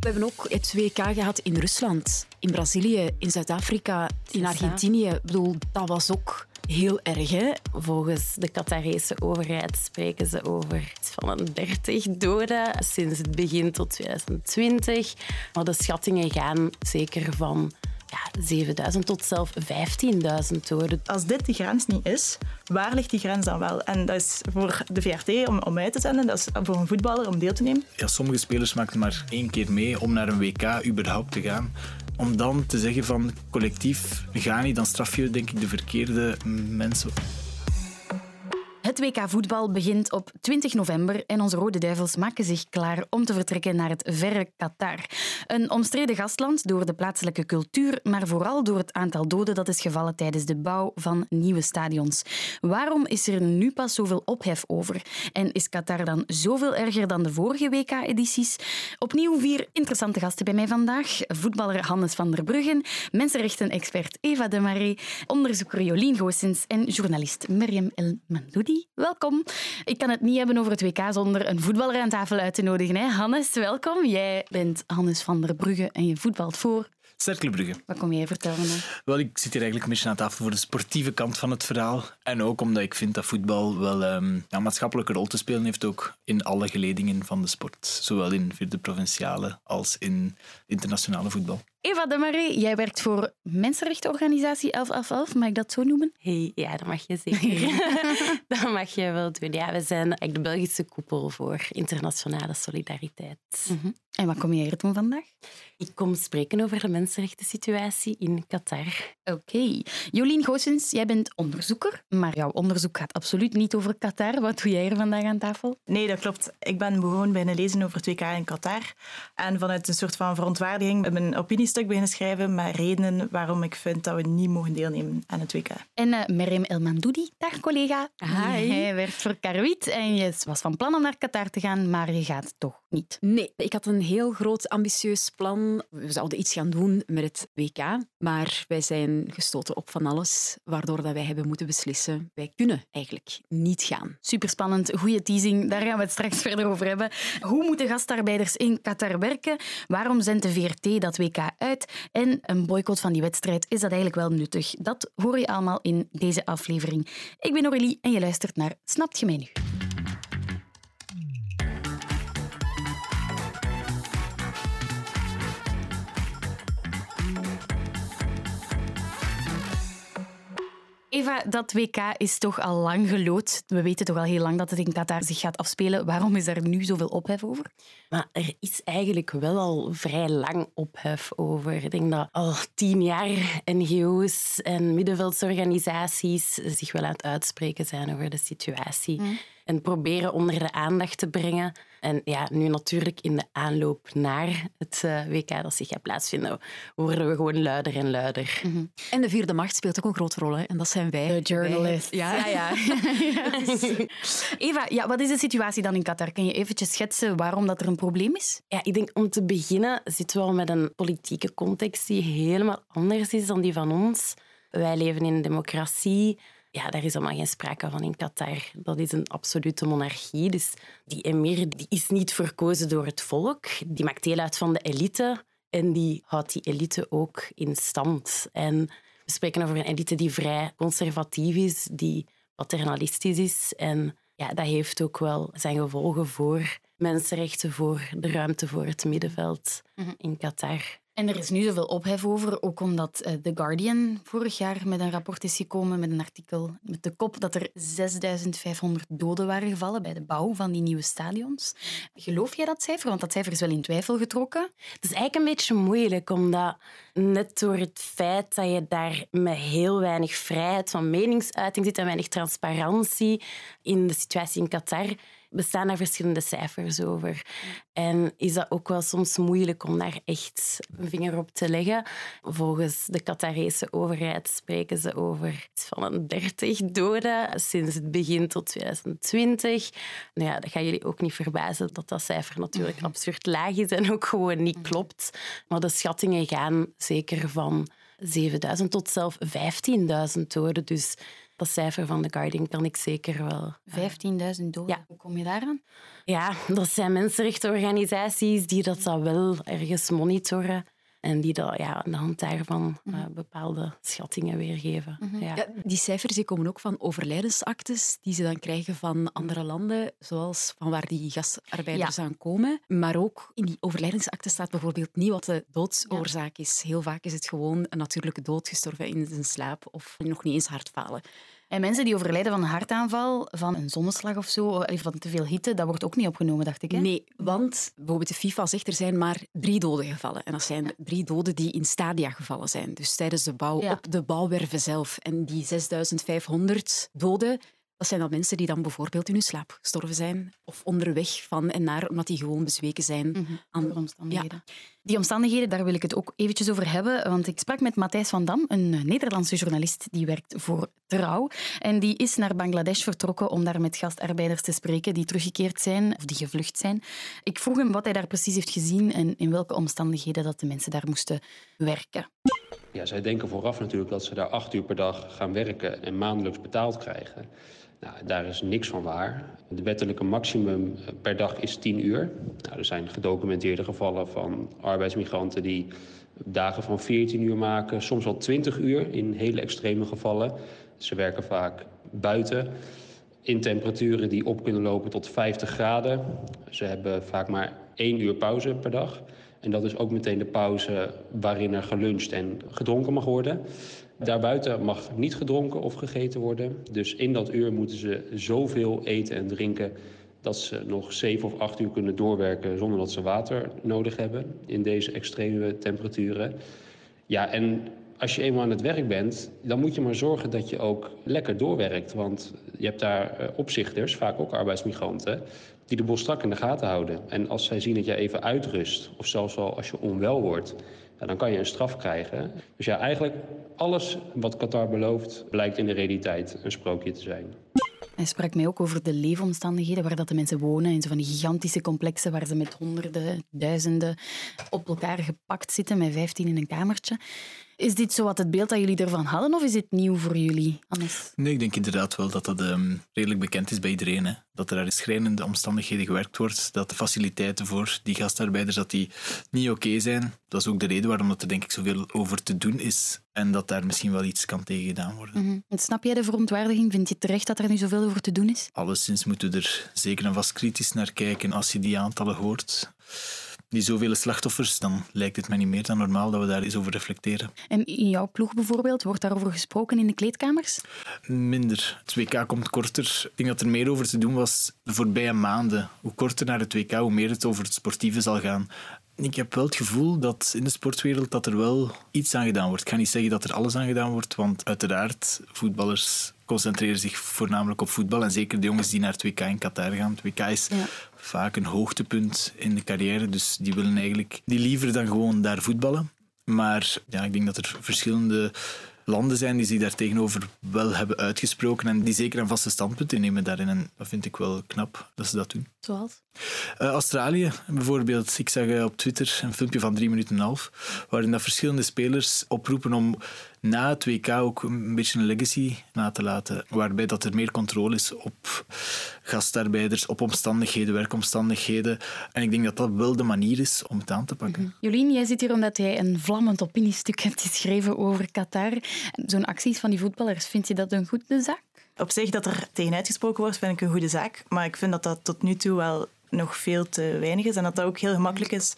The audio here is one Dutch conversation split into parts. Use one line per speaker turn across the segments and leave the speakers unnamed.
We hebben ook het WK gehad in Rusland, in Brazilië, in Zuid-Afrika, in Argentinië. Ik bedoel, dat was ook heel erg. Hè?
Volgens de Qatarese overheid spreken ze over van een 30 doden sinds het begin tot 2020. Maar de schattingen gaan zeker van ja, 7000 tot zelfs 15.000 doden.
Als dit de grens niet is, waar ligt die grens dan wel? En dat is voor de VRT om, om uit te zenden, dat is voor een voetballer om deel te nemen.
Ja, sommige spelers maken maar één keer mee om naar een WK überhaupt te gaan. Om dan te zeggen van collectief, ga niet, dan straf je denk ik de verkeerde mensen.
Het WK voetbal begint op 20 november en onze Rode Duivels maken zich klaar om te vertrekken naar het verre Qatar. Een omstreden gastland door de plaatselijke cultuur, maar vooral door het aantal doden dat is gevallen tijdens de bouw van nieuwe stadions. Waarom is er nu pas zoveel ophef over? En is Qatar dan zoveel erger dan de vorige WK-edities? Opnieuw vier interessante gasten bij mij vandaag. Voetballer Hannes van der Bruggen, mensenrechten-expert Eva de Marais, onderzoeker Jolien Goossens en journalist Miriam El Mandoudi. Welkom. Ik kan het niet hebben over het WK zonder een voetballer aan tafel uit te nodigen. Hè? Hannes, welkom. Jij bent Hannes van der Brugge en je voetbalt voor
Cercle Brugge.
Wat kom jij vertellen? Dan?
Wel, ik zit hier eigenlijk een beetje aan tafel voor de sportieve kant van het verhaal. En ook omdat ik vind dat voetbal wel um, een maatschappelijke rol te spelen heeft, ook in alle geledingen van de sport. Zowel in vierde provinciale als in internationale voetbal.
Eva de Marie, jij werkt voor mensenrechtenorganisatie 1111, mag ik dat zo noemen?
Hey, ja, dat mag je zeker. dat mag je wel doen. Ja, we zijn eigenlijk de Belgische koepel voor internationale solidariteit.
Mhm. En wat kom jij hier doen vandaag?
Ik kom spreken over de mensenrechten situatie in Qatar.
Oké. Jolien Goossens, jij bent onderzoeker, maar jouw onderzoek gaat absoluut niet over Qatar. Wat doe jij hier vandaag aan tafel?
Nee, dat klopt. Ik ben begonnen bij een lezen over het WK in Qatar. En vanuit een soort van verontwaardiging mijn opiniestuk beginnen schrijven met redenen waarom ik vind dat we niet mogen deelnemen aan het WK.
En uh, Merem Elmandoudi, dag collega.
Hi.
Jij werkt voor Karuit en je was van plan om naar Qatar te gaan, maar je gaat toch niet.
Nee, ik had een heel groot ambitieus plan. We zouden iets gaan doen met het WK, maar wij zijn gestoten op van alles, waardoor dat wij hebben moeten beslissen, wij kunnen eigenlijk niet gaan.
Superspannend, goede teasing, daar gaan we het straks verder over hebben. Hoe moeten gastarbeiders in Qatar werken? Waarom zendt de VRT dat WK En een boycott van die wedstrijd, is dat eigenlijk wel nuttig? Dat hoor je allemaal in deze aflevering. Ik ben Aurélie en je luistert naar Snapt je mij? Eva, dat WK is toch al lang gelood. We weten toch al heel lang dat het in Qatar zich gaat afspelen. Waarom is er nu zoveel ophef over?
Maar er is eigenlijk wel al vrij lang ophef over. Ik denk dat al tien jaar NGO's en middenveldsorganisaties zich wel aan het uitspreken zijn over de situatie. Mm en proberen onder de aandacht te brengen. En ja, nu natuurlijk in de aanloop naar het eh, WK dat zich gaat plaatsvinden, worden we gewoon luider en luider.
Mhm. En de vierde macht speelt ook een grote rol, hè? en dat zijn wij.
De journalist.
Ja, ja. ja.
Eva, ja, wat is de situatie dan in Qatar? Kan je eventjes schetsen waarom dat er een probleem is?
Ja, ik denk om te beginnen zitten we al met een politieke context die helemaal anders is dan die van ons. Wij leven in een democratie ja, daar is allemaal geen sprake van in Qatar. Dat is een absolute monarchie. Dus die emir die is niet verkozen door het volk. Die maakt deel uit van de elite. En die houdt die elite ook in stand. En we spreken over een elite die vrij conservatief is, die paternalistisch is. En ja, dat heeft ook wel zijn gevolgen voor mensenrechten, voor de ruimte voor het middenveld mhm. in Qatar.
En er is nu zoveel ophef over, ook omdat uh, The Guardian vorig jaar met een rapport is gekomen met een artikel met de kop dat er 6500 doden waren gevallen bij de bouw van die nieuwe stadions. Geloof jij dat cijfer? Want dat cijfer is wel in twijfel getrokken.
Het is eigenlijk een beetje moeilijk, omdat net door het feit dat je daar met heel weinig vrijheid van meningsuiting zit en weinig transparantie in de situatie in Qatar, bestaan daar verschillende cijfers over. En is dat ook wel soms moeilijk om daar echt een vinger op te leggen. Volgens de Qatarese overheid spreken ze over iets van een 30 doden sinds het begin tot 2020. Nou ja, dat gaan jullie ook niet verbazen dat dat cijfer natuurlijk mhm. absurd laag is en ook gewoon niet klopt. Maar de schattingen gaan zeker van 7000 tot zelfs 15.000 doden. Dus dat cijfer van The Guardian kan ik zeker wel.
15.000 doden.
Ja.
Hoe kom je daaraan?
Ja, dat zijn mensenrechtenorganisaties die dat wel ergens monitoren. En die dat, ja, aan de hand daarvan eh, bepaalde schattingen weergeven. Ja.
Ja, die cijfers die komen ook van overlijdensactes die ze dan krijgen van andere landen, zoals van waar die gastarbeiders aan komen. Maar ook in die overlijdensakte staat bijvoorbeeld niet wat de doodsoorzaak is. Heel vaak is het gewoon een natuurlijke dood gestorven in zijn slaap of nog niet eens hartfalen.
En mensen die overlijden van een hartaanval, van een zonneslag of zo, of van te veel hitte, dat wordt ook niet opgenomen, dacht ik. Hè?
Nee, want bijvoorbeeld de FIFA zegt er zijn maar drie doden gevallen. En dat zijn drie doden die in stadia gevallen zijn. Dus tijdens de bouw
Ja.
op de bouwwerven zelf. En die 6500 doden, dat zijn dan mensen die dan bijvoorbeeld in hun slaap gestorven zijn. Of onderweg van en naar, omdat die gewoon bezweken zijn.
Mhm,
aan-
door omstandigheden. Die omstandigheden, daar wil ik het ook eventjes over hebben. Want ik sprak met Matthijs van Dam, een Nederlandse journalist die werkt voor Trouw. En die is naar Bangladesh vertrokken om daar met gastarbeiders te spreken die teruggekeerd zijn of die gevlucht zijn. Ik vroeg hem wat hij daar precies heeft gezien en in welke omstandigheden dat de mensen daar moesten werken.
Ja, zij denken vooraf natuurlijk dat ze daar acht uur per dag gaan werken en maandelijks betaald krijgen. Nou, daar is niks van waar. De wettelijke maximum eh, per dag is 10 uur. Nou, er zijn gedocumenteerde gevallen van arbeidsmigranten die dagen van 14 uur maken, soms wel 20 uur in hele extreme gevallen. Ze werken vaak buiten in temperaturen die op kunnen lopen tot 50 graden. Ze hebben vaak maar één uur pauze per dag. En dat is ook meteen de pauze waarin er geluncht en gedronken mag worden. Daarbuiten mag niet gedronken of gegeten worden. Dus in dat uur moeten ze zoveel eten en drinken dat ze nog zeven of acht uur kunnen doorwerken zonder dat ze water nodig hebben in deze extreme temperaturen. Ja, en als je eenmaal aan het werk bent, dan moet je maar zorgen dat je ook lekker doorwerkt. Want je hebt daar eh, opzichters, vaak ook arbeidsmigranten, die de boel strak in de gaten houden. En als zij zien dat jij even uitrust, of zelfs al als je onwel wordt, dan kan je een straf krijgen. Dus ja, eigenlijk alles wat Qatar belooft, blijkt in de realiteit een sprookje te zijn.
Hij sprak mij ook over de leefomstandigheden waar dat de mensen wonen. In zo van die gigantische complexen waar ze met honderden, duizenden op elkaar gepakt zitten, met vijftien in een kamertje. Is dit zo wat het beeld dat jullie ervan hadden, of is dit nieuw voor jullie, Annes?
Nee, ik denk inderdaad wel dat dat ehm, redelijk bekend is bij iedereen. Hè. Dat er daar in schrijnende omstandigheden gewerkt wordt. Dat de faciliteiten voor die gastarbeiders dat die niet oké zijn. Dat is ook de reden waarom dat er denk ik zoveel over te doen is. En dat daar misschien wel iets kan tegen gedaan worden.
Mhm. Snap jij de verontwaardiging? Vind je terecht dat er nu zoveel over te doen is?
Alleszins moeten we er zeker en vast kritisch naar kijken als je die aantallen hoort. Die zoveel slachtoffers, dan lijkt het mij niet meer dan normaal dat we daar eens over reflecteren.
En in jouw ploeg bijvoorbeeld, wordt daarover gesproken in de kleedkamers?
Minder. Het WK komt korter. Ik denk dat er meer over te doen was de voorbije maanden. Hoe korter naar het WK, hoe meer het over het sportieve zal gaan. Ik heb wel het gevoel dat in de sportwereld dat er wel iets aan gedaan wordt. Ik ga niet zeggen dat er alles aan gedaan wordt, want uiteraard, voetballers concentreren zich voornamelijk op voetbal. En zeker de jongens die naar het WK in Qatar gaan. Het WK is
Ja.
Vaak een hoogtepunt in de carrière, dus die willen eigenlijk die liever dan gewoon daar voetballen. Maar ja, ik denk dat er verschillende landen zijn die zich daar tegenover wel hebben uitgesproken en die zeker een vaste standpunt innemen daarin. En dat vind ik wel knap dat ze dat doen.
Zoals?
Eh, Australië bijvoorbeeld. Ik zag eh, op Twitter een filmpje van drie minuten en een half, waarin dat verschillende spelers oproepen om na het WK ook een beetje een legacy na te laten, waarbij dat er meer controle is op gastarbeiders, op omstandigheden, werkomstandigheden. En ik denk dat dat wel de manier is om het aan te pakken.
Jolien, jij zit hier omdat jij een vlammend opiniestuk hebt geschreven over Qatar. Zo'n acties van die voetballers, vind je dat een goede zaak?
Op zich dat er tegen uitgesproken wordt, vind ik een goede zaak. Maar ik vind dat dat tot nu toe wel nog veel te weinig is. En dat dat ook heel gemakkelijk is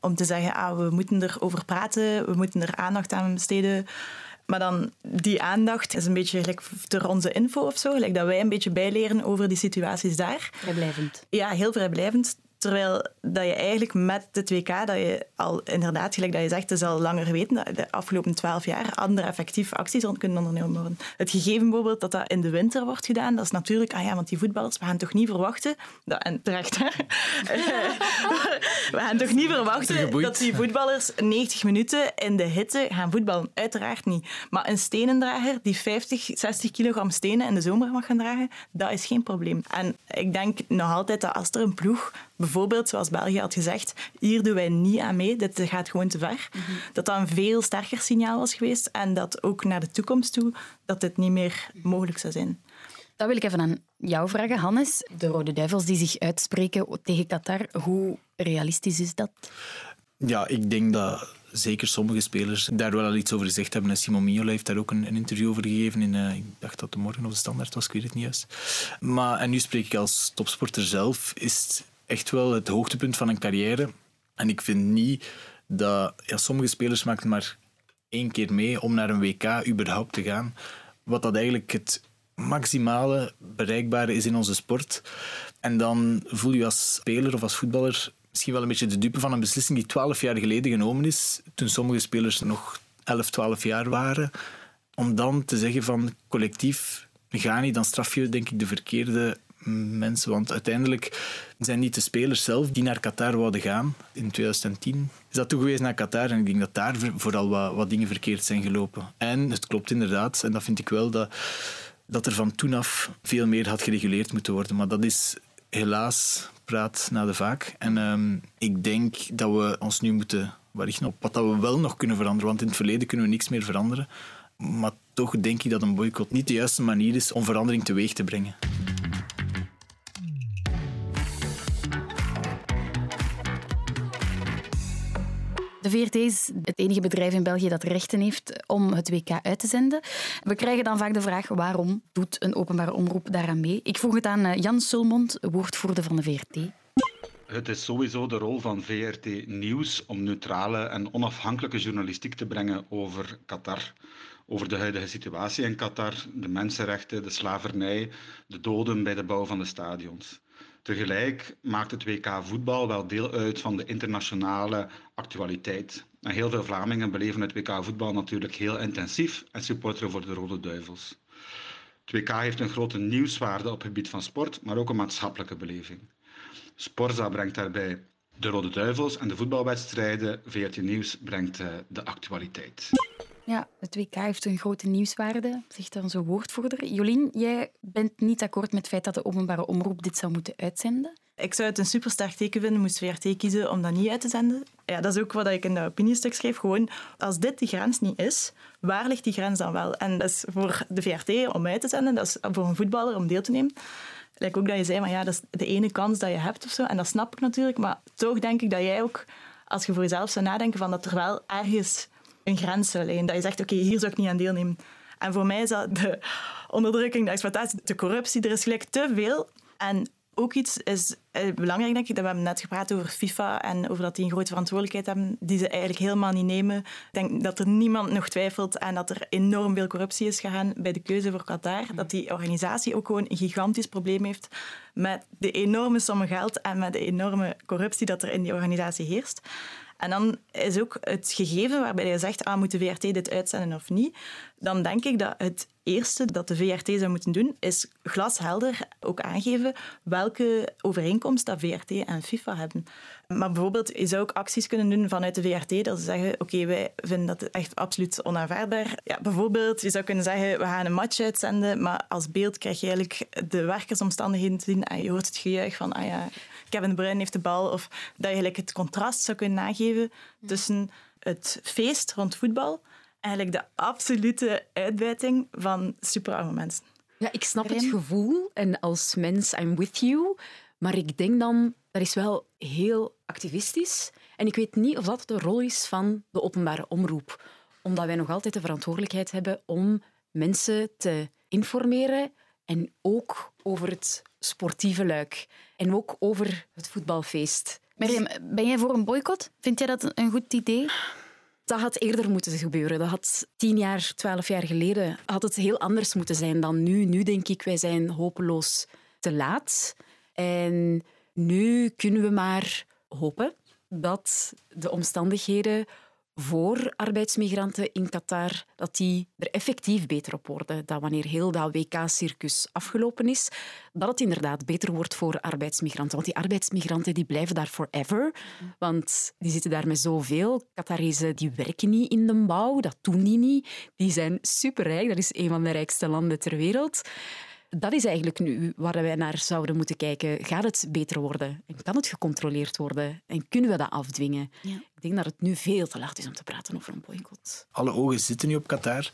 om te zeggen, ah, we moeten erover praten, we moeten er aandacht aan besteden. Maar dan, die aandacht is een beetje gelijk door onze info of zo. Gelijk dat wij een beetje bijleren over die situaties daar.
Vrijblijvend.
Ja, heel vrijblijvend. Terwijl dat je eigenlijk met het WK, dat je al inderdaad, gelijk dat je zegt, is al langer geweten, dat de afgelopen twaalf jaar andere effectieve acties rond kunnen ondernemen worden. Het gegeven bijvoorbeeld dat dat in de winter wordt gedaan, dat is natuurlijk, ah ja, want die voetballers, we gaan toch niet verwachten, dat, en terecht hè, we gaan toch niet verwachten dat die voetballers 90 minuten in de hitte gaan voetballen? Uiteraard niet. Maar een stenendrager die 50, 60 kilogram stenen in de zomer mag gaan dragen, dat is geen probleem. En ik denk nog altijd dat als er een ploeg, bijvoorbeeld zoals België had gezegd, hier doen wij niet aan mee, dit gaat gewoon te ver, dat dat een veel sterker signaal was geweest en dat ook naar de toekomst toe dat dit niet meer mogelijk zou zijn.
Dat wil ik even aan jou vragen, Hannes. De Rode Duivels die zich uitspreken tegen Qatar, hoe realistisch is dat?
Ja, ik denk dat zeker sommige spelers daar wel al iets over gezegd hebben. Simon Mignola heeft daar ook een, een interview over gegeven. In, uh, ik dacht dat het morgen of de standaard was, ik weet het niet juist. Maar, en nu spreek ik als topsporter zelf, is het echt wel het hoogtepunt van een carrière. En ik vind niet dat... Sommige spelers maken maar één keer mee om naar een WK überhaupt te gaan. Wat dat eigenlijk het maximale bereikbare is in onze sport. En dan voel je als speler of als voetballer misschien wel een beetje de dupe van een beslissing die twaalf jaar geleden genomen is, toen sommige spelers nog 11, 12 jaar waren. Om dan te zeggen van collectief, ga niet, dan straf je denk ik de verkeerde mensen. Want uiteindelijk zijn niet de spelers zelf die naar Qatar wouden gaan. In 2010 is dat toegewezen naar Qatar. En ik denk dat daar vooral wat, dingen verkeerd zijn gelopen. En het klopt inderdaad, en dat vind ik wel, dat, dat er van toen af veel meer had gereguleerd moeten worden. Maar dat is helaas praat na de vaak. En ehm, ik denk dat we ons nu moeten richten op wat we wel nog kunnen veranderen. Want in het verleden kunnen we niks meer veranderen. Maar toch denk ik dat een boycott niet de juiste manier is om verandering teweeg te brengen.
VRT is het enige bedrijf in België dat rechten heeft om het WK uit te zenden. We krijgen dan vaak de vraag waarom doet een openbare omroep daaraan mee? Ik vroeg het aan eh, Jan Sulmond, woordvoerder van de VRT.
Het is sowieso de rol van VRT Nieuws om neutrale en onafhankelijke journalistiek te brengen over Qatar. Over de huidige situatie in Qatar, de mensenrechten, de slavernij, de doden bij de bouw van de stadions. Tegelijk maakt het WK voetbal wel deel uit van de internationale actualiteit. En heel veel Vlamingen beleven het WK voetbal natuurlijk heel intensief en supporteren voor de Rode Duivels. Het WK heeft een grote nieuwswaarde op het gebied van sport, maar ook een maatschappelijke beleving. Sporza brengt daarbij de Rode Duivels en de voetbalwedstrijden. VRT Nieuws brengt uh, de actualiteit.
Ja, het WK heeft een grote nieuwswaarde, zegt onze woordvoerder. Jolien, jij bent niet akkoord met het feit dat de openbare omroep dit zou moeten uitzenden?
Ik zou het een supersterk teken vinden, moest VRT kiezen om dat niet uit te zenden. Ja, dat is ook wat ik in de opiniestuk schreef. Gewoon, als dit de grens niet is, waar ligt die grens dan wel? En dat is voor de VRT om uit te zenden, dat is voor een voetballer om deel te nemen. Lijkt ook dat je zei, maar ja, dat is de ene kans dat je hebt of zo. En dat snap ik natuurlijk, maar toch denk ik dat jij ook, als je voor jezelf zou nadenken, van dat er wel ergens een grens zou liggen. Dat je zegt, oké, hier zou ik niet aan deelnemen. En voor mij is dat de onderdrukking, de exploitatie, de corruptie. Er is gelijk te veel. En ook iets is eh, belangrijk, denk ik, dat we hebben net gepraat over FIFA en over dat die een grote verantwoordelijkheid hebben die ze eigenlijk helemaal niet nemen. Ik denk dat er niemand nog twijfelt en dat er enorm veel corruptie is gegaan bij de keuze voor Qatar. Dat die organisatie ook gewoon een gigantisch probleem heeft met de enorme sommen geld en met de enorme corruptie dat er in die organisatie heerst. En dan is ook het gegeven waarbij je zegt, ah, moet de VRT dit uitzenden of niet? Dan denk ik dat het eerste dat de VRT zou moeten doen, is glashelder ook aangeven welke overeenkomst dat VRT en FIFA hebben. Maar bijvoorbeeld, je zou ook acties kunnen doen vanuit de VRT, dat ze zeggen, oké, wij vinden dat echt absoluut onaanvaardbaar. Ja, bijvoorbeeld, je zou kunnen zeggen, we gaan een match uitzenden, maar als beeld krijg je eigenlijk de werkersomstandigheden te zien en je hoort het gejuich van, ah ja, Kevin De Bruyne heeft de bal. Of dat je eigenlijk het contrast zou kunnen nageven tussen het feest rond voetbal eigenlijk de absolute uitbuiting van superarme mensen.
Ja, ik snap het gevoel en als mens, I'm with you. Maar ik denk dan, dat is wel heel activistisch. En ik weet niet of dat de rol is van de openbare omroep. Omdat wij nog altijd de verantwoordelijkheid hebben om mensen te informeren en ook over het sportieve luik. En ook over het voetbalfeest.
Miriam, ben jij voor een boycott? Vind jij dat een goed idee?
Dat had eerder moeten gebeuren. Dat had tien jaar, twaalf jaar geleden had het heel anders moeten zijn dan nu. Nu denk ik, wij zijn hopeloos te laat. En nu kunnen we maar hopen dat de omstandigheden voor arbeidsmigranten in Qatar, dat die er effectief beter op worden. Dat wanneer heel dat WK-circus afgelopen is, dat het inderdaad beter wordt voor arbeidsmigranten. Want die arbeidsmigranten die blijven daar forever, want die zitten daar met zoveel. Qatarezen die werken niet in de bouw, dat doen die niet. Die zijn superrijk, dat is een van de rijkste landen ter wereld dat is eigenlijk nu waar wij naar zouden moeten kijken. Gaat het beter worden? En kan het gecontroleerd worden? En kunnen we dat afdwingen? Ja. Ik denk dat het nu veel te laat is om te praten over een boycott.
Alle ogen zitten nu op Qatar.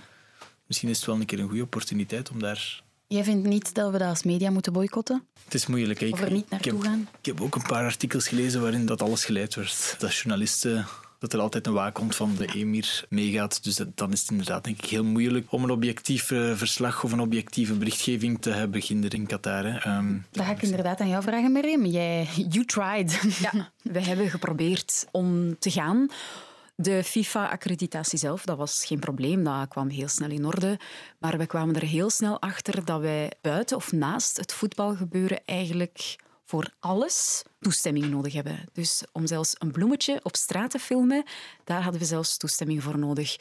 Misschien is het wel een keer een goede opportuniteit om daar
Jij vindt niet dat we dat als media moeten boycotten?
Het is moeilijk.
Ik, of er niet naartoe
ik
heb,
gaan? Ik heb ook een paar artikels gelezen waarin dat alles geleid werd. Dat journalisten dat er altijd een waakhond van de emir meegaat. Dus dan is het inderdaad denk ik heel moeilijk om een objectief verslag of een objectieve berichtgeving te hebben beginnen in Qatar. Hè. Um,
dat ga ik inderdaad aan jou vragen, Miriam. Jij, you tried.
Ja, we hebben geprobeerd om te gaan. De FIFA-accreditatie zelf, dat was geen probleem, dat kwam heel snel in orde. Maar we kwamen er heel snel achter dat wij buiten of naast het voetbalgebeuren eigenlijk voor alles toestemming nodig hebben. Dus om zelfs een bloemetje op straat te filmen, daar hadden we zelfs toestemming voor nodig.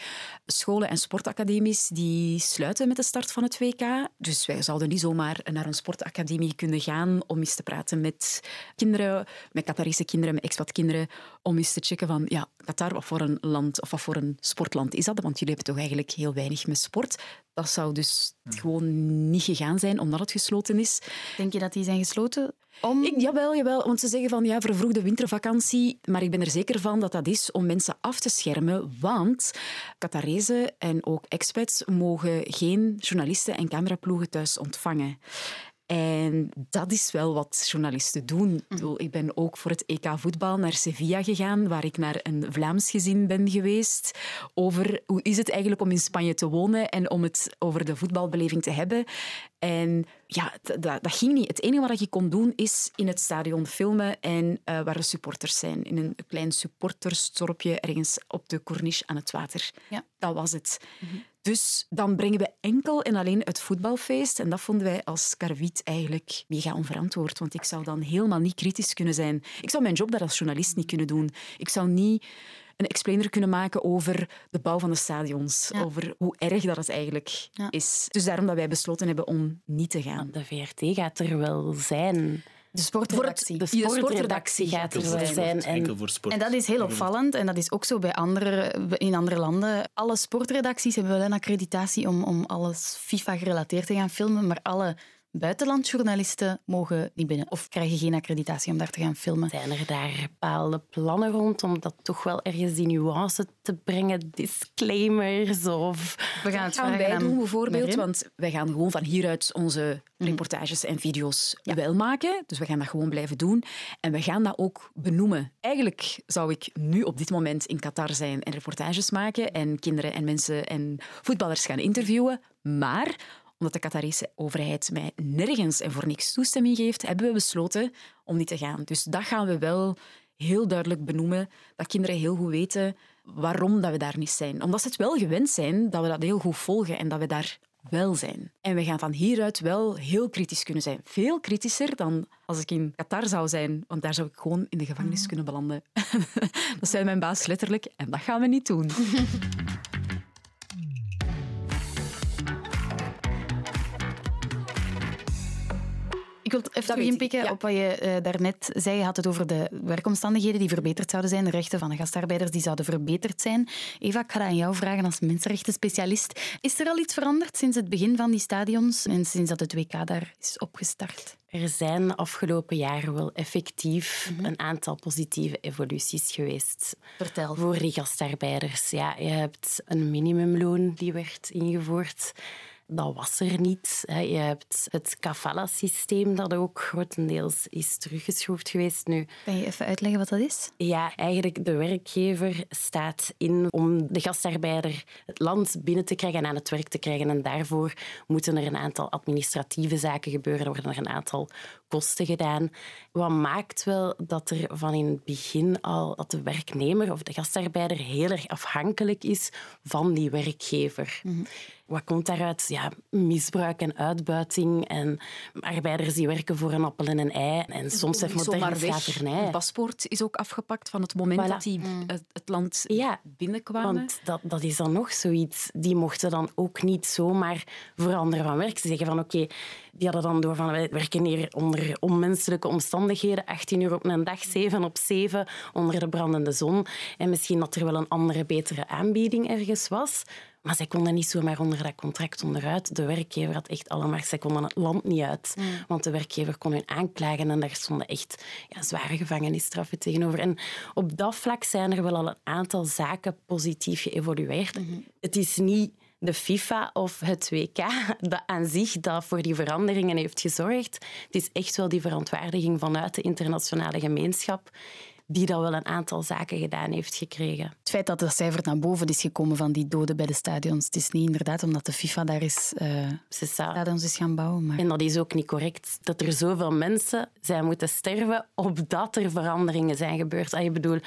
Scholen en sportacademies die sluiten met de start van het WK. Dus wij zouden niet zomaar naar een sportacademie kunnen gaan om eens te praten met kinderen, met Qatarese kinderen, met expatkinderen, om eens te checken van, ja, Qatar, wat voor een land of wat voor een sportland is dat? Want jullie hebben toch eigenlijk heel weinig met sport. Dat zou dus gewoon niet gegaan zijn omdat het gesloten is.
Denk je dat die zijn gesloten?
Om... Ik, jawel, jawel, want ze zeggen van ja, vervroegde wintervakantie, maar ik ben er zeker van dat dat is om mensen af te schermen, want Qatarezen en ook expats mogen geen journalisten en cameraploegen thuis ontvangen. En dat is wel wat journalisten doen. Mhm. Ik ben ook voor het EK voetbal naar Sevilla gegaan, waar ik naar een Vlaams gezin ben geweest. Over hoe is het eigenlijk om in Spanje te wonen en om het over de voetbalbeleving te hebben. En ja, dat, dat ging niet. Het enige wat je kon doen is in het stadion filmen en uh, waar de supporters zijn. In een klein supportersdorpje ergens op de corniche aan het water. Ja. Dat was het. Mhm. Dus dan brengen we enkel en alleen het voetbalfeest. En dat vonden wij als Karwiet eigenlijk mega onverantwoord. Want ik zou dan helemaal niet kritisch kunnen zijn. Ik zou mijn job daar als journalist niet kunnen doen. Ik zou niet een explainer kunnen maken over de bouw van de stadions. Over hoe erg dat het eigenlijk is. Dus daarom dat wij besloten hebben om niet te gaan.
De VRT gaat er wel zijn.
De sportredactie.
De sportredactie gaat er wel zijn.
En,
en dat is heel opvallend. En dat is ook zo bij andere, in andere landen. Alle sportredacties hebben wel een accreditatie om, om alles FIFA gerelateerd te gaan filmen. Maar alle buitenlandjournalisten mogen niet binnen of krijgen geen accreditatie om daar te gaan filmen.
Zijn er daar bepaalde plannen rond om dat toch wel ergens die nuance te brengen? Disclaimers of...
We gaan het gaan wij doen bijvoorbeeld, want wij gaan gewoon van hieruit onze reportages en video's wel maken. Dus we gaan dat gewoon blijven doen. En we gaan dat ook benoemen. Eigenlijk zou ik nu op dit moment in Qatar zijn en reportages maken en kinderen en mensen en voetballers gaan interviewen. Maar omdat de Qatarese overheid mij nergens en voor niks toestemming geeft, hebben we besloten om niet te gaan. Dus dat gaan we wel heel duidelijk benoemen, dat kinderen heel goed weten waarom dat we daar niet zijn. Omdat ze het wel gewend zijn dat we dat heel goed volgen en dat we daar wel zijn. En we gaan van hieruit wel heel kritisch kunnen zijn. Veel kritischer dan als ik in Qatar zou zijn, want daar zou ik gewoon in de gevangenis mm. kunnen belanden. dat zei mijn baas letterlijk en dat gaan we niet doen.
wil even terug inpikken op wat je uh, daarnet zei. Je had het over de werkomstandigheden die verbeterd zouden zijn. De rechten van de gastarbeiders die zouden verbeterd zijn. Eva, ik ga dat aan jou vragen als mensenrechtenspecialist. Is er al iets veranderd sinds het begin van die stadions en sinds dat het WK daar is opgestart?
Er zijn de afgelopen jaren wel effectief mhm. een aantal positieve evoluties geweest.
Vertel.
Voor die gastarbeiders. Ja, je hebt een minimumloon die werd ingevoerd dat was er niet. Je hebt het kafala-systeem dat ook grotendeels is teruggeschroefd geweest nu.
Kan je even uitleggen wat dat is?
Ja, eigenlijk de werkgever staat in om de gastarbeider het land binnen te krijgen en aan het werk te krijgen. En daarvoor moeten er een aantal administratieve zaken gebeuren. Er worden er een aantal kosten gedaan. Wat maakt wel dat er van in het begin al dat de werknemer of de gastarbeider heel erg afhankelijk is van die werkgever. Mhm. Wat komt daaruit? Ja, misbruik en uitbuiting en arbeiders die werken voor een appel en een ei en soms heeft moderne slavernij.
Het paspoort is ook afgepakt van het moment
Voilà.
dat die het, het land
Ja,
binnenkwamen.
Want dat, dat is dan nog zoiets. Die mochten dan ook niet zomaar veranderen van werk. Ze zeggen van oké, die hadden dan door van wij werken hier onder onmenselijke omstandigheden, 18 uur op een dag, 7 op 7, onder de brandende zon. En misschien dat er wel een andere, betere aanbieding ergens was. Maar zij konden niet zomaar onder dat contract onderuit. De werkgever had echt allemaal... Zij konden het land niet uit. Want de werkgever kon hun aanklagen en daar stonden echt ja, zware gevangenisstraffen tegenover. En op dat vlak zijn er wel al een aantal zaken positief geëvolueerd. Het is niet de FIFA of het WK dat aan zich dat voor die veranderingen heeft gezorgd. Het is echt wel die verontwaardiging vanuit de internationale gemeenschap die dat wel een aantal zaken gedaan heeft gekregen.
Het feit dat de cijfer naar boven is gekomen van die doden bij de stadions, het is niet inderdaad omdat de FIFA daar is,
sta-
stadions is gaan bouwen. Maar...
En dat is ook niet correct. Dat er zoveel mensen zijn moeten sterven opdat er veranderingen zijn gebeurd. Ah, je bedoel,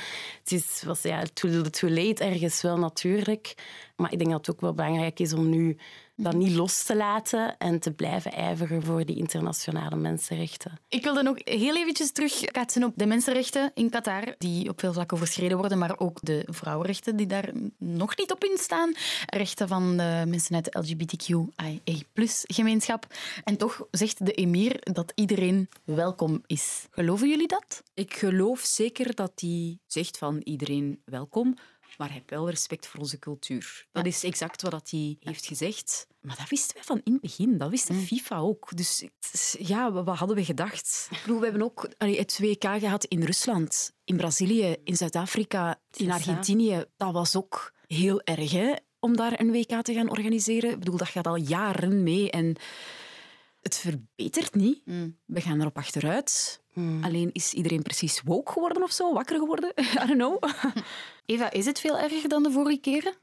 het is was, ja, too, too late ergens wel natuurlijk. Maar ik denk dat het ook wel belangrijk is om nu dat niet los te laten en te blijven ijveren voor die internationale mensenrechten.
Ik wilde nog heel eventjes terugkaatsen op de mensenrechten in Qatar, die op veel vlakken overschreden worden, maar ook de vrouwenrechten die daar nog niet op in staan. Rechten van de mensen uit de LGBTQIA-gemeenschap. En toch zegt de emir dat iedereen welkom is. Geloven jullie dat?
Ik geloof zeker dat hij zegt van iedereen welkom, maar heb wel respect voor onze cultuur. Dat is exact wat hij heeft gezegd. Maar dat wisten wij van in het begin. Dat wist de FIFA ook. Dus ja, wat hadden we gedacht? We hebben ook het WK gehad in Rusland, in Brazilië, in Zuid-Afrika, in. Argentinië. Dat was ook heel erg, hè, om daar een WK te gaan organiseren. Ik bedoel, dat gaat al jaren mee en het verbetert niet. We gaan erop achteruit. Alleen is iedereen precies woke geworden of zo, wakker geworden? I don't know.
Eva, is het veel erger dan de vorige keren?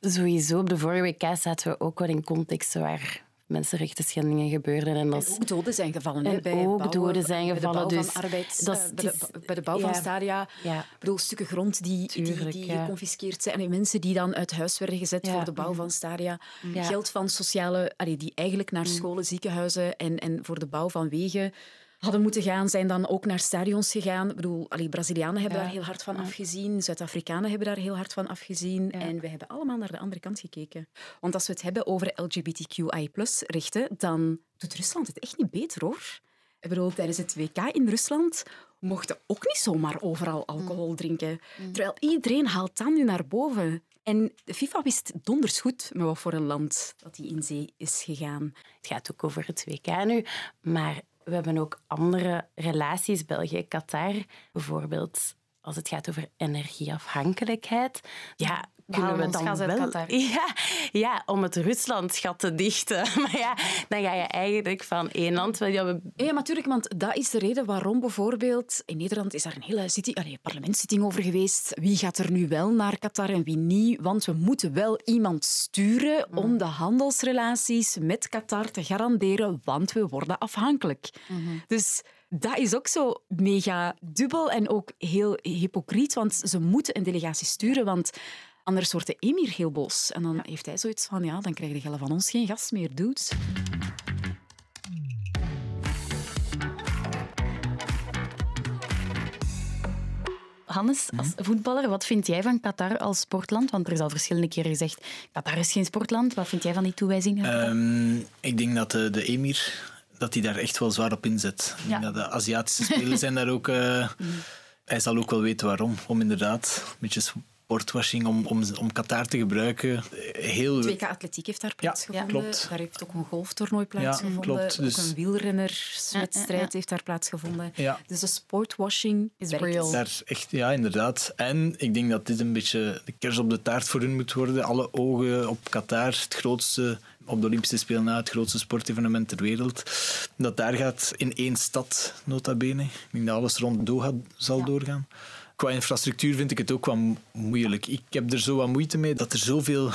Sowieso, op de vorige WK zaten we ook wel in contexten waar mensenrechten schendingen gebeurden. En dat
Ook doden zijn gevallen.
En
bij
ook
bouwen,
doden zijn
bij de
gevallen,
bouw van
dus
arbeids-
dat is-
eh, bij, de,
het is-
bij de bouw van
ja.
stadia.
Ja.
Ik bedoel, stukken grond die, die,
Tuurlijk,
die
ja.
geconfiskeerd zijn. En mensen die dan uit huis werden gezet voor de bouw van stadia. Geld van sociale... allee, die eigenlijk naar scholen, ziekenhuizen en, en voor de bouw van wegen hadden moeten gaan, zijn dan ook naar stadions gegaan. Ik bedoel, allee, Brazilianen hebben
Ja.
daar heel hard van afgezien. Zuid-Afrikanen hebben daar heel hard van afgezien. En we hebben allemaal naar de andere kant gekeken. Want als we het hebben over LGBTQI+-rechten, dan doet Rusland het echt niet beter, hoor. Ik bedoel, tijdens het WK in Rusland mochten ook niet zomaar overal alcohol drinken. Terwijl iedereen haalt dat nu naar boven. En de FIFA wist donders goed met wat voor een land dat hij in zee is gegaan.
Het gaat ook over het WK nu, maar we hebben ook andere relaties, België, Qatar. Bijvoorbeeld als het gaat over energieafhankelijkheid. Ja, kunnen we dan
gas
wel...
Qatar.
Ja, ja, om het Ruslandschat te dichten. Maar ja, dan ga je eigenlijk van één land... Ja, we
Ja, natuurlijk, want dat is de reden waarom bijvoorbeeld in Nederland is daar een hele zitting, allee, parlementszitting over geweest. Wie gaat er nu wel naar Qatar en wie niet? Want we moeten wel iemand sturen om de handelsrelaties met Qatar te garanderen, want we worden afhankelijk. Dus dat is ook zo mega dubbel en ook heel hypocriet, want ze moeten een delegatie sturen, want anders wordt de emir heel boos. En dan heeft hij zoiets van, ja, dan krijgen de van ons geen gas meer, dudes.
Hannes, als voetballer, wat vind jij van Qatar als sportland? Want er is al verschillende keren gezegd, Qatar is geen sportland. Wat vind jij van die toewijzingen?
Ehm, ik denk dat de, de emir dat hij daar echt wel zwaar op inzet. Ik denk
Ja.
dat de Aziatische spelers zijn daar ook... eh, hij zal ook wel weten waarom. Om inderdaad een beetje sportwashing, om, om, om Qatar te gebruiken. Heel...
Het WK Atletiek heeft daar plaatsgevonden.
klopt.
Daar heeft ook een golftoernooi plaatsgevonden.
klopt. Dus-
Ook een wielrennerswedstrijd
Ja, ja, ja.
heeft daar plaatsgevonden.
Ja.
Dus de sportwashing
Is real.
Daar echt, ja, inderdaad. En ik denk dat dit een beetje de kers op de taart voor hun moet worden. Alle ogen op Qatar, het grootste, op de Olympische Spelen na, het grootste sportevenement ter wereld. Dat daar gaat in één stad, nota bene. Ik denk dat alles rond Doha zal doorgaan. Qua infrastructuur vind ik het ook mo- moeilijk. Ik heb er zo wat moeite mee dat er zoveel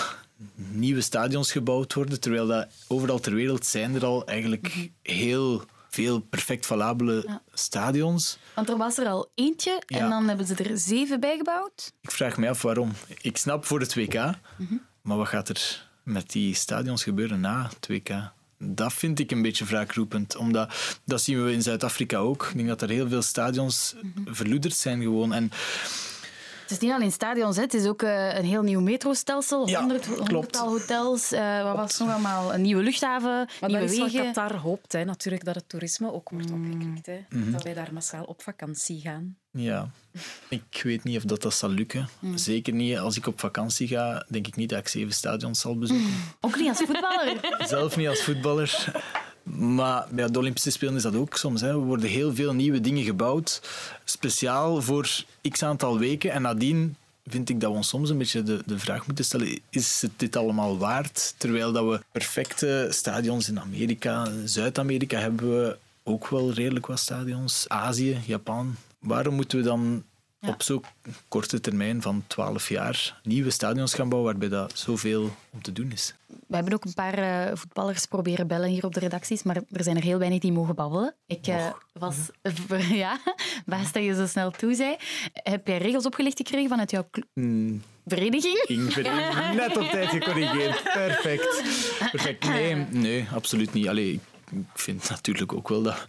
nieuwe stadions gebouwd worden, terwijl dat overal ter wereld zijn er al eigenlijk heel veel perfect valabele stadions.
Want er was er al eentje en
Ja.
dan hebben ze er zeven bijgebouwd.
Ik vraag me af waarom. Ik snap voor het WK,
Mhm.
maar wat gaat er met die stadions gebeuren na 2K. Dat vind ik een beetje wraakroepend. Omdat, dat zien we in Zuid-Afrika ook. Ik denk dat er heel veel stadions verloederd zijn gewoon. En
is niet alleen stadions, het is ook eh, een heel nieuw metrostelsel.
Ja,
100,
klopt.
honderdtal hotels. eh, wat was nog allemaal? Een nieuwe luchthaven,
Maar
nieuwe
dat is wat
wegen.
Qatar hoopt, hè, natuurlijk, dat het toerisme ook wordt
Mm.
opgekrikt. Hè.
Mhm.
Dat wij daar massaal op vakantie gaan.
ja, ik weet niet of dat, dat zal lukken. Zeker niet als ik op vakantie ga, denk ik niet dat ik zeven stadions zal bezoeken.
Ook niet als voetballer.
Zelf niet als voetballer. Maar bij de Olympische Spelen is dat ook soms. Hè. Er worden heel veel nieuwe dingen gebouwd, speciaal voor x aantal weken. En nadien vind ik dat we ons soms een beetje de, de vraag moeten stellen, is het dit allemaal waard? Terwijl dat we perfecte stadions in Amerika, Zuid-Amerika hebben we ook wel redelijk wat stadions. Azië, Japan. Waarom moeten we dan op zo'n korte termijn van 12 jaar nieuwe stadions gaan bouwen waarbij dat zoveel om te doen is?
We hebben ook een paar eh, voetballers proberen bellen hier op de redacties, maar er zijn er heel weinig die mogen babbelen. Ik eh, was... ja, baas dat je zo snel toe zei. Heb jij regels opgelegd gekregen vanuit jouw
Hmm,
vereniging?
Ingrid, net op tijd gecorrigeerd. Perfect. Perfect. Nee, nee absoluut niet. Allee, ik vind natuurlijk ook wel dat,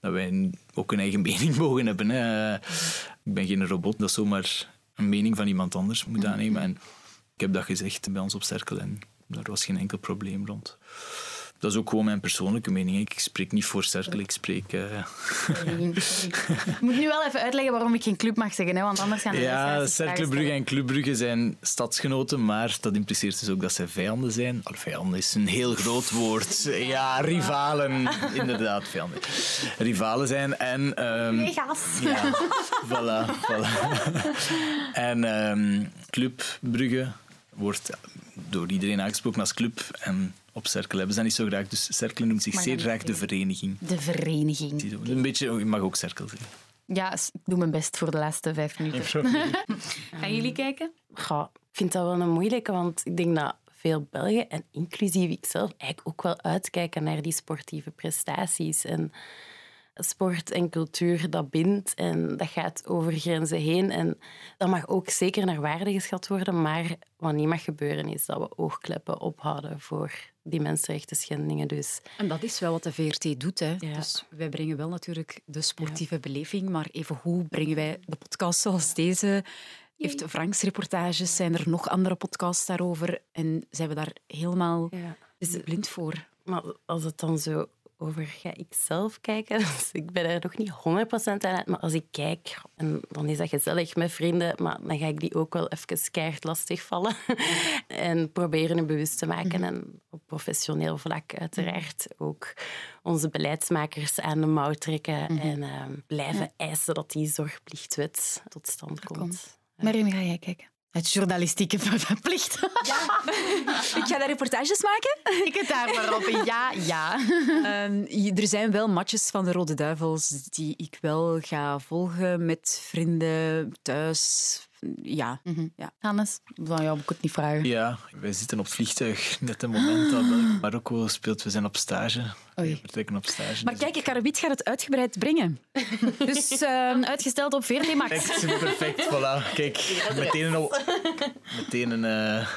dat wij ook een eigen mening mogen hebben. Hè. Ik ben geen robot dat zomaar een mening van iemand anders moet aannemen. En ik heb dat gezegd bij ons op Cerkel en daar was geen enkel probleem rond. Dat is ook gewoon mijn persoonlijke mening. Ik spreek niet voor Cerkel, ik spreek... eh.
Ik moet nu wel even uitleggen waarom ik geen club mag zeggen, hè, want anders gaan de
Ja,
luisteraars zich
Cercle
vragen
Brugge
stellen.
en Club Brugge zijn stadsgenoten, maar dat impliceert dus ook dat zij vijanden zijn. Al, vijanden is een heel groot woord. Ja, rivalen. Inderdaad, vijanden. Rivalen zijn en... ehm,
Mega's.
ja, voilà, voilà. En Club Brugge wordt door iedereen aangesproken als club. En op Cercle hebben ze dat niet zo graag. Dus Cercle noemt zich zeer graag de vereniging.
De vereniging.
Een beetje, je mag ook Cercle zeggen.
Ja, ik doe mijn best voor de laatste vijf minuten. Gaan jullie kijken?
Ik vind dat wel een moeilijke, want ik denk dat veel Belgen, en inclusief ikzelf, eigenlijk ook wel uitkijken naar die sportieve prestaties. En sport en cultuur, dat bindt en dat gaat over grenzen heen. En dat mag ook zeker naar waarde geschat worden, maar wat niet mag gebeuren is dat we oogkleppen ophouden voor die mensenrechten schendingen. Dus
En dat is wel wat de VRT doet. Hè.
Ja.
Dus wij brengen wel natuurlijk de sportieve beleving, maar even hoe brengen wij de podcast zoals deze? Heeft Franks reportages? Zijn er nog andere podcasts daarover? En zijn we daar helemaal
ja.
blind voor?
Maar als het dan zo over ga ik zelf kijken, dus ik ben er nog niet 100% aan uit, maar als ik kijk, en dan is dat gezellig met vrienden, maar dan ga ik die ook wel even keihard lastigvallen en proberen hun bewust te maken. En op professioneel vlak uiteraard ook onze beleidsmakers aan de mouw trekken en ehm, blijven eisen dat die zorgplichtwet tot stand komt.
komt. Mariam, ga jij kijken? Het journalistieke plicht.
Ik ga daar reportages maken.
Ik het daar maar op. Ja, ja.
Ehm, er zijn wel matches van de Rode Duivels die ik wel ga volgen met vrienden thuis. Ja, ja.
Hannes, van jou moet ik het niet vragen.
Ja, wij zitten op het vliegtuig. Net het moment dat Marokko speelt. We zijn op stage.
Oei.
We vertrekken op stage.
Maar
Dus-
kijk, Karabit gaat het uitgebreid brengen. Dus ehm,
Uitgesteld op VRT Max.
Perfect, perfect, voilà. Kijk, meteen een, meteen een, eh,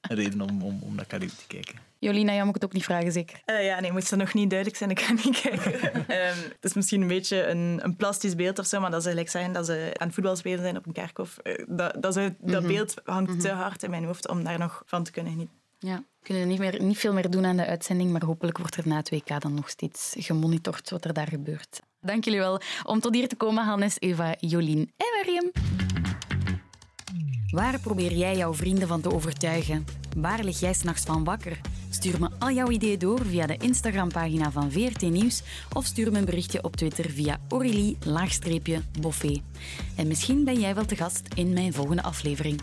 een reden om, om, om naar Caribe te kijken.
Jolina, moet ik het ook niet vragen, zeker?
Eh, ja, nee, moest dat nog niet duidelijk zijn, ik ga niet kijken. Ehm, het is misschien een beetje een, een plastisch beeld of zo, maar dat ze gelijk zeggen dat ze aan het voetbal spelen zijn op een kerkhof. Eh, dat, dat, zou- dat beeld hangt te hard in mijn hoofd om daar nog van te kunnen genieten.
Ja. We kunnen niet, meer, niet veel meer doen aan de uitzending, maar hopelijk wordt er na het WK dan nog steeds gemonitord wat er daar gebeurt. Dank jullie wel om tot hier te komen, Hannes, Eva, Jolien en Mariam. Waar probeer jij jouw vrienden van te overtuigen? Waar lig jij s'nachts van wakker? Stuur me al jouw ideeën door via de Instagram-pagina van VRT Nieuws of stuur me een berichtje op Twitter via Aurélie-Boffé. En misschien ben jij wel te gast in mijn volgende aflevering.